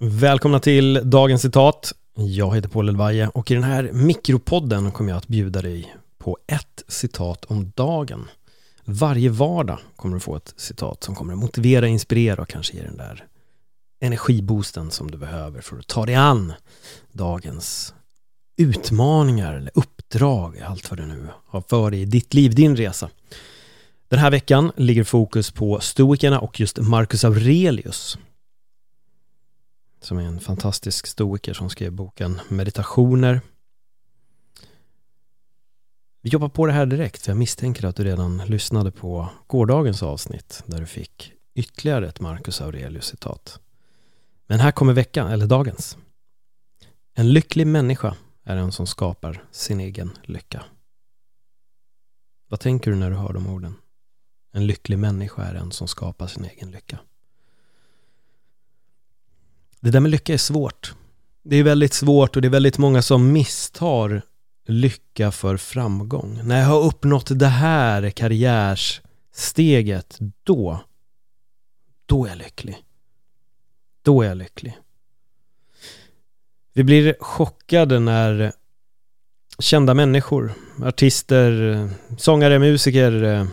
Välkomna till dagens citat. Jag heter Paul Elvaje och i den här mikropodden kommer jag att bjuda dig på ett citat om dagen. Varje vardag kommer du få ett citat som kommer att motivera, inspirera och kanske ge den där energiboosten som du behöver för att ta dig an dagens utmaningar eller uppdrag, allt vad du nu har för dig i ditt liv, din resa. Den här veckan ligger fokus på stoikerna och just Marcus Aurelius som är en fantastisk stoiker som skrev boken Meditationer. Vi jobbar på det här direkt, för jag misstänker att du redan lyssnade på gårdagens avsnitt där du fick ytterligare ett Marcus Aurelius-citat. Men här kommer veckan, eller dagens. En lycklig människa är en som skapar sin egen lycka. Vad tänker du när du hör de orden? En lycklig människa är en som skapar sin egen lycka. Det där med lycka är svårt. Det är väldigt svårt och det är väldigt många som misstar lycka för framgång. När jag har uppnått det här karriärssteget, då, då är jag lycklig. Då är jag lycklig. Vi blir chockade när kända människor, artister, sångare, musiker,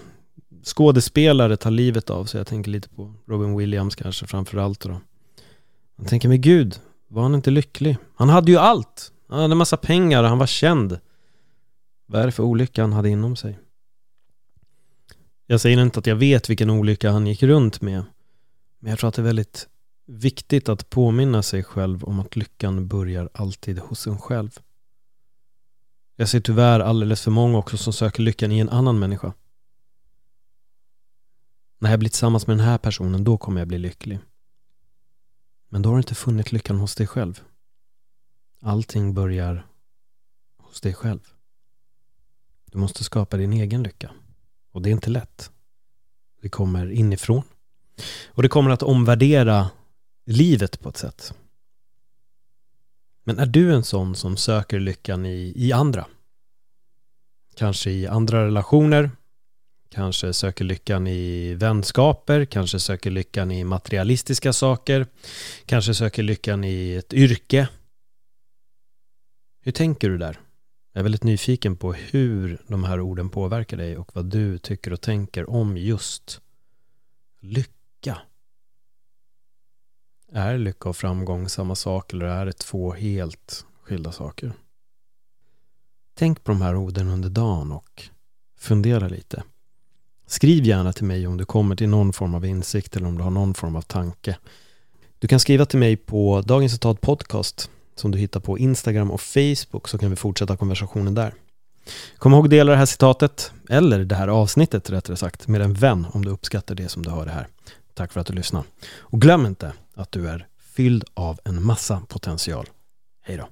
skådespelare tar livet av sig. Jag tänker lite på Robin Williams kanske framför allt då. Han tänker, men gud, var han inte lycklig? Han hade ju allt. Han hade massa pengar och han var känd. Vad är det för olycka han hade inom sig? Jag säger inte att jag vet vilken olycka han gick runt med. Men jag tror att det är väldigt viktigt att påminna sig själv om att lyckan börjar alltid hos en själv. Jag ser tyvärr alldeles för många också som söker lyckan i en annan människa. När jag blir tillsammans med den här personen, då kommer jag bli lycklig. Men då har du inte funnit lyckan hos dig själv. Allting börjar hos dig själv. Du måste skapa din egen lycka. Och det är inte lätt. Det kommer inifrån. Och det kommer att omvärdera livet på ett sätt. Men är du en sån som söker lyckan i, i andra? Kanske i andra relationer, kanske söker lyckan i vänskaper, kanske söker lyckan i materialistiska saker, kanske söker lyckan i ett yrke. Hur tänker du där? Jag är väldigt nyfiken på hur de här orden påverkar dig och vad du tycker och tänker om just lycka. Är lycka och framgång samma sak eller är det två helt skilda saker? Tänk på de här orden under dagen och fundera lite. Skriv gärna till mig om du kommer till någon form av insikt eller om du har någon form av tanke. Du kan skriva till mig på Dagens Citat Podcast som du hittar på Instagram och Facebook så kan vi fortsätta konversationen där. Kom ihåg att dela det här citatet, eller det här avsnittet rättare sagt, med en vän om du uppskattar det som du hör det här. Tack för att du lyssnade. Och glöm inte att du är fylld av en massa potential. Hej då!